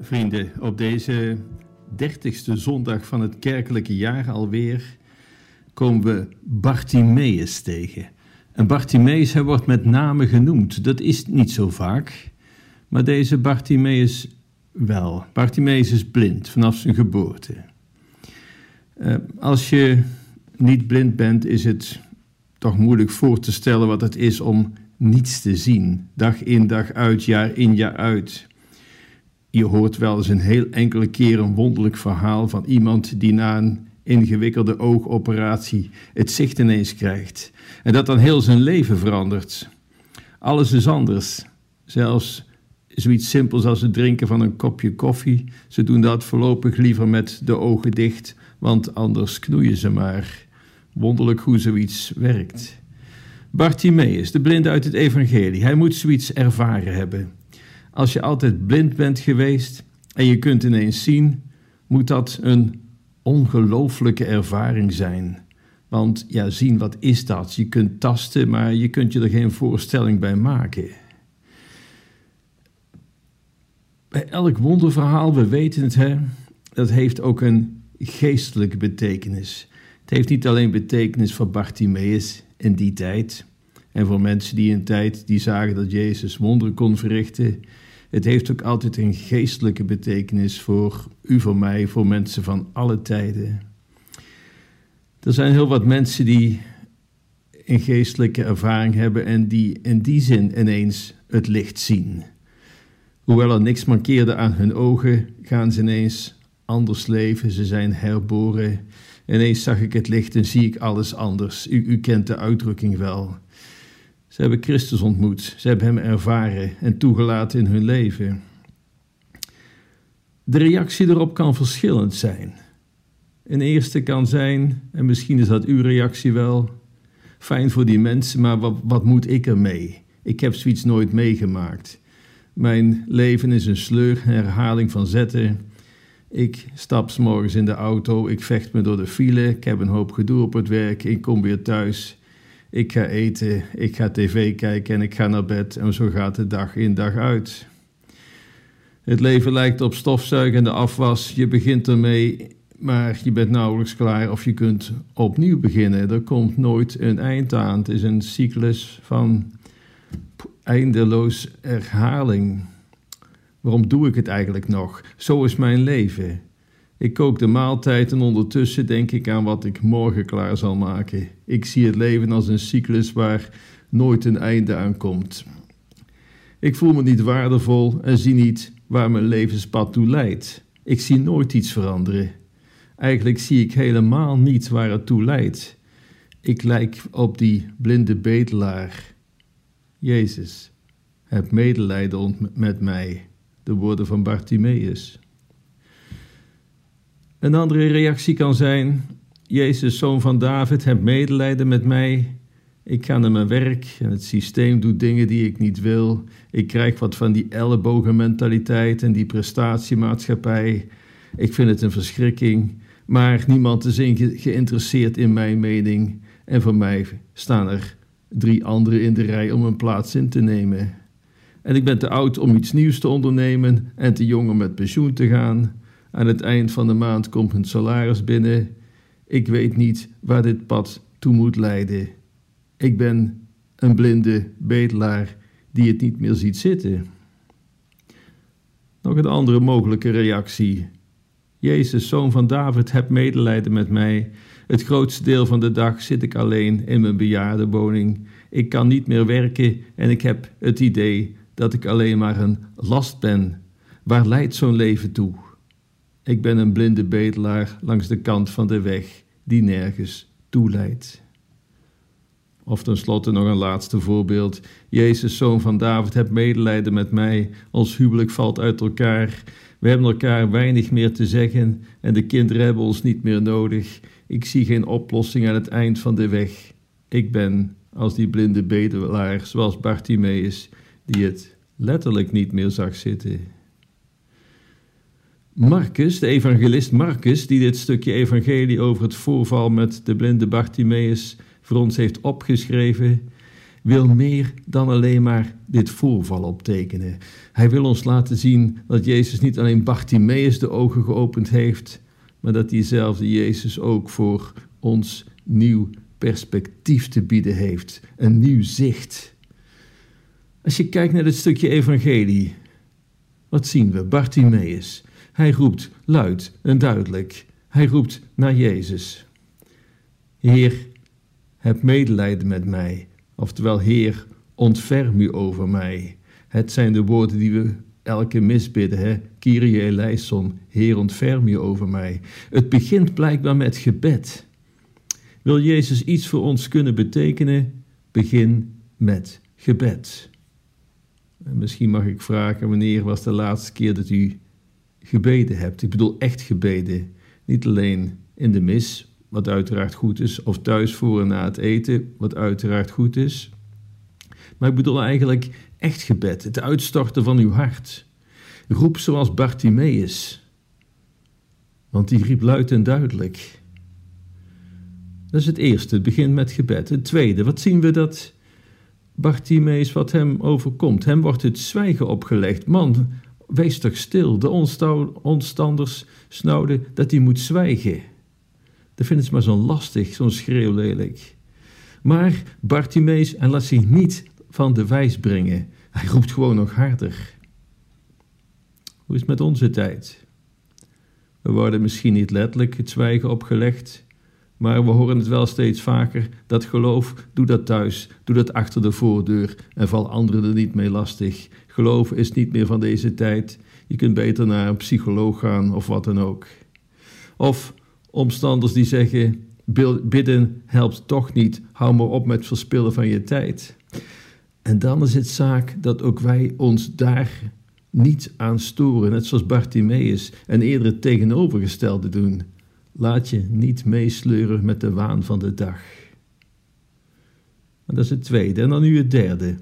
Vrienden, op deze dertigste zondag van het kerkelijke jaar alweer komen we Bartimeus tegen. En Bartimeus, hij wordt met name genoemd. Dat is niet zo vaak, maar deze Bartimeus wel. Bartimeus is blind vanaf zijn geboorte. Uh, als je niet blind bent, is het toch moeilijk voor te stellen wat het is om niets te zien, dag in dag uit, jaar in jaar uit. Je hoort wel eens een heel enkele keer een wonderlijk verhaal van iemand die na een ingewikkelde oogoperatie het zicht ineens krijgt. En dat dan heel zijn leven verandert. Alles is anders. Zelfs zoiets simpels als het drinken van een kopje koffie. Ze doen dat voorlopig liever met de ogen dicht, want anders knoeien ze maar. Wonderlijk hoe zoiets werkt. Bartimeus, de blinde uit het evangelie, hij moet zoiets ervaren hebben. Als je altijd blind bent geweest en je kunt ineens zien, moet dat een ongelooflijke ervaring zijn. Want ja, zien, wat is dat? Je kunt tasten, maar je kunt je er geen voorstelling bij maken. Bij elk wonderverhaal, we weten het, hè, dat heeft ook een geestelijke betekenis. Het heeft niet alleen betekenis voor Bartimaeus in die tijd en voor mensen die in tijd die zagen dat Jezus wonderen kon verrichten. Het heeft ook altijd een geestelijke betekenis voor u, voor mij, voor mensen van alle tijden. Er zijn heel wat mensen die een geestelijke ervaring hebben en die in die zin ineens het licht zien. Hoewel er niks mankeerde aan hun ogen, gaan ze ineens anders leven. Ze zijn herboren. Ineens zag ik het licht en zie ik alles anders. U, u kent de uitdrukking wel. Ze hebben Christus ontmoet, ze hebben Hem ervaren en toegelaten in hun leven. De reactie erop kan verschillend zijn. Een eerste kan zijn, en misschien is dat uw reactie wel, fijn voor die mensen, maar wat, wat moet ik ermee? Ik heb zoiets nooit meegemaakt. Mijn leven is een sleur, een herhaling van zetten. Ik stap s morgens in de auto, ik vecht me door de file, ik heb een hoop gedoe op het werk, ik kom weer thuis ik ga eten, ik ga tv kijken en ik ga naar bed en zo gaat het dag in dag uit. Het leven lijkt op stofzuigen en de afwas. Je begint ermee, maar je bent nauwelijks klaar of je kunt opnieuw beginnen. Er komt nooit een eind aan. Het is een cyclus van eindeloos herhaling. Waarom doe ik het eigenlijk nog? Zo is mijn leven. Ik kook de maaltijd en ondertussen denk ik aan wat ik morgen klaar zal maken. Ik zie het leven als een cyclus waar nooit een einde aan komt. Ik voel me niet waardevol en zie niet waar mijn levenspad toe leidt. Ik zie nooit iets veranderen. Eigenlijk zie ik helemaal niet waar het toe leidt. Ik lijk op die blinde bedelaar. Jezus, heb medelijden met mij. De woorden van Bartimaeus. Een andere reactie kan zijn: Jezus, zoon van David, heb medelijden met mij. Ik ga naar mijn werk en het systeem doet dingen die ik niet wil. Ik krijg wat van die ellebogenmentaliteit en die prestatiemaatschappij. Ik vind het een verschrikking, maar niemand is geïnteresseerd in mijn mening. En voor mij staan er drie anderen in de rij om een plaats in te nemen. En ik ben te oud om iets nieuws te ondernemen en te jong om met pensioen te gaan. Aan het eind van de maand komt hun salaris binnen. Ik weet niet waar dit pad toe moet leiden. Ik ben een blinde bedelaar die het niet meer ziet zitten. Nog een andere mogelijke reactie. Jezus, zoon van David, heb medelijden met mij. Het grootste deel van de dag zit ik alleen in mijn bejaardenwoning. Ik kan niet meer werken en ik heb het idee dat ik alleen maar een last ben. Waar leidt zo'n leven toe? Ik ben een blinde bedelaar langs de kant van de weg die nergens toe leidt. Of tenslotte nog een laatste voorbeeld. Jezus, zoon van David, heb medelijden met mij. Ons huwelijk valt uit elkaar. We hebben elkaar weinig meer te zeggen en de kinderen hebben ons niet meer nodig. Ik zie geen oplossing aan het eind van de weg. Ik ben als die blinde bedelaar, zoals Bartimeus, die het letterlijk niet meer zag zitten. Marcus, de evangelist Marcus, die dit stukje evangelie over het voorval met de blinde Bartimaeus voor ons heeft opgeschreven, wil meer dan alleen maar dit voorval optekenen. Hij wil ons laten zien dat Jezus niet alleen Bartimaeus de ogen geopend heeft, maar dat diezelfde Jezus ook voor ons nieuw perspectief te bieden heeft, een nieuw zicht. Als je kijkt naar dit stukje evangelie, wat zien we? Bartimaeus. Hij roept luid en duidelijk. Hij roept naar Jezus. Heer, heb medelijden met mij. Oftewel, Heer, ontferm u over mij. Het zijn de woorden die we elke mis bidden, hè? Kyrie eleison, Heer, ontferm u over mij. Het begint blijkbaar met gebed. Wil Jezus iets voor ons kunnen betekenen? Begin met gebed. En misschien mag ik vragen, wanneer was de laatste keer dat u gebeden hebt? Ik bedoel echt gebeden. Niet alleen in de mis, wat uiteraard goed is, of thuis voor en na het eten, wat uiteraard goed is. Maar ik bedoel eigenlijk echt gebed, het uitstorten van uw hart. Roep zoals Bartimaeus, want die riep luid en duidelijk. Dat is het eerste, het begint met gebed. Het tweede, wat zien we dat Bartimaeus wat hem overkomt? Hem wordt het zwijgen opgelegd. Man, wees toch stil. De omstanders snauwden dat hij moet zwijgen. Dat vinden ze maar zo lastig, zo'n schreeuwlelijk. Maar Bartimaeus, hij laat zich niet van de wijs brengen. Hij roept gewoon nog harder. Hoe is het met onze tijd? We worden misschien niet letterlijk het zwijgen opgelegd, maar we horen het wel steeds vaker. Dat geloof, doe dat thuis, doe dat achter de voordeur en val anderen er niet mee lastig. Geloof is niet meer van deze tijd. Je kunt beter naar een psycholoog gaan of wat dan ook. Of omstanders die zeggen: bidden helpt toch niet, hou maar op met verspillen van je tijd. En dan is het zaak dat ook wij ons daar niet aan storen, net zoals Bartimaeus en eerder het tegenovergestelde doen. Laat je niet meesleuren met de waan van de dag. dat is het tweede. En dan nu het derde.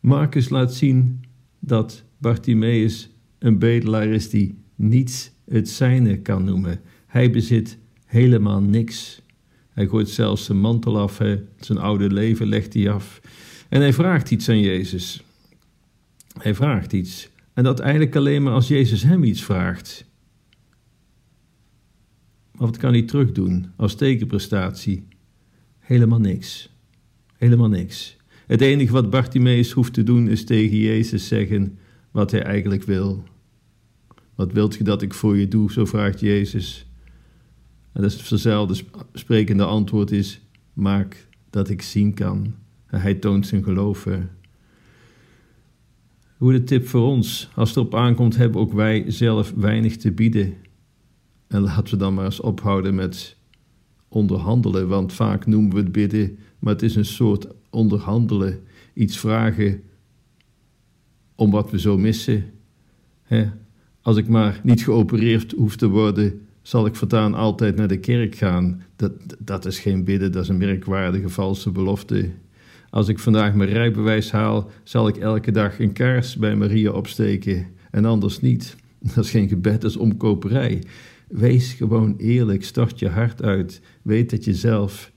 Marcus laat zien dat Bartimaeus een bedelaar is die niets het zijne kan noemen. Hij bezit helemaal niks. Hij gooit zelfs zijn mantel af, zijn oude leven legt hij af. En hij vraagt iets aan Jezus. Hij vraagt iets. En dat eigenlijk alleen maar als Jezus hem iets vraagt. Maar wat kan hij terugdoen als tegenprestatie? Helemaal niks. Helemaal niks. Het enige wat Bartimaeus hoeft te doen is tegen Jezus zeggen wat hij eigenlijk wil. Wat wilt je dat ik voor je doe? Zo vraagt Jezus. En dat is hetzelfde sprekende antwoord is: maak dat ik zien kan. Hij toont zijn geloof. Hoe de tip voor ons. Als het erop aankomt, hebben ook wij zelf weinig te bieden. En laten we dan maar eens ophouden met onderhandelen, want vaak noemen we het bidden, maar het is een soort onderhandelen, iets vragen om wat we zo missen. Als ik maar niet geopereerd hoef te worden, zal ik voortaan altijd naar de kerk gaan. Dat, dat is geen bidden, dat is een merkwaardige valse belofte. Als ik vandaag mijn rijbewijs haal, zal ik elke dag een kaars bij Maria opsteken en anders niet. Dat is geen gebed, dat is omkoperij. Wees gewoon eerlijk, stort je hart uit. Weet dat je zelf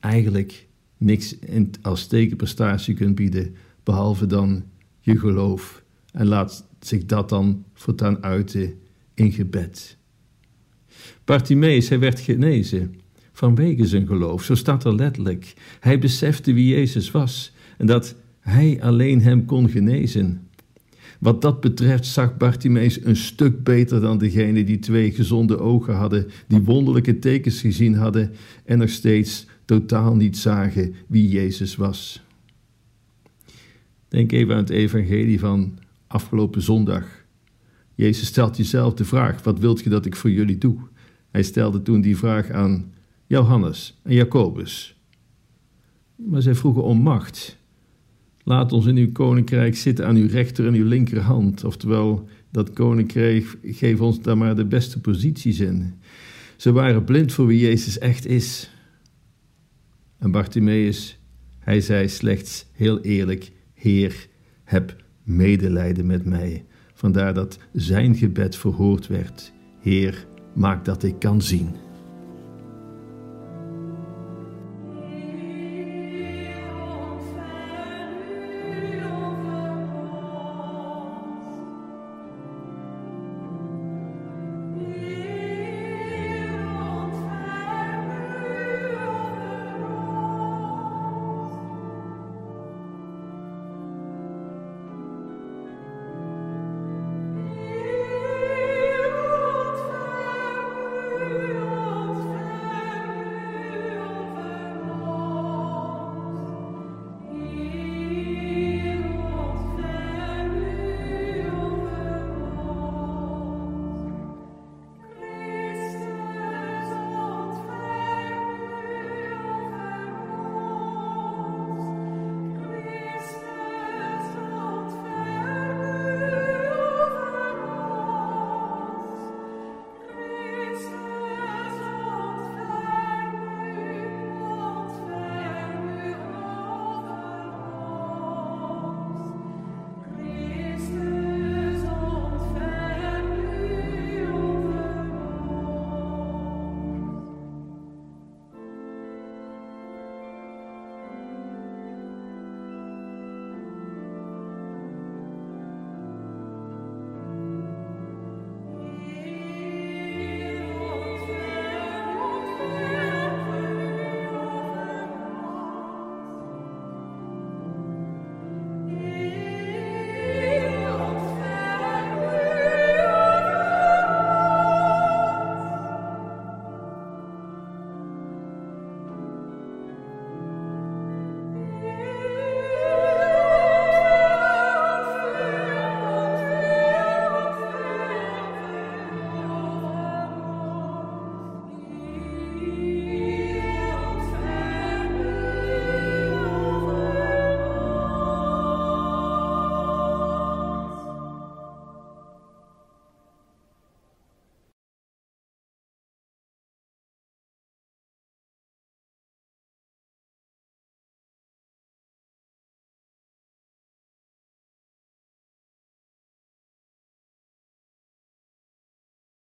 eigenlijk niks als tegenprestatie kunt bieden, behalve dan je geloof. En laat zich dat dan voortaan uiten in gebed. Bartimeus, hij werd genezen vanwege zijn geloof. Zo staat er letterlijk. Hij besefte wie Jezus was en dat hij alleen hem kon genezen. Wat dat betreft zag Bartimeus een stuk beter dan degene die twee gezonde ogen hadden, die wonderlijke tekens gezien hadden en nog steeds totaal niet zagen wie Jezus was. Denk even aan het evangelie van afgelopen zondag. Jezus stelt jezelf de vraag: Wat wilt je dat ik voor jullie doe? Hij stelde toen die vraag aan Johannes en Jacobus. Maar zij vroegen om macht. Laat ons in uw koninkrijk zitten aan uw rechter en uw linkerhand. Oftewel, dat koninkrijk, geef ons daar maar de beste posities in. Ze waren blind voor wie Jezus echt is. En Bartimaeus, hij zei slechts heel eerlijk: Heer, heb medelijden met mij. Vandaar dat zijn gebed verhoord werd: Heer, maak dat ik kan zien.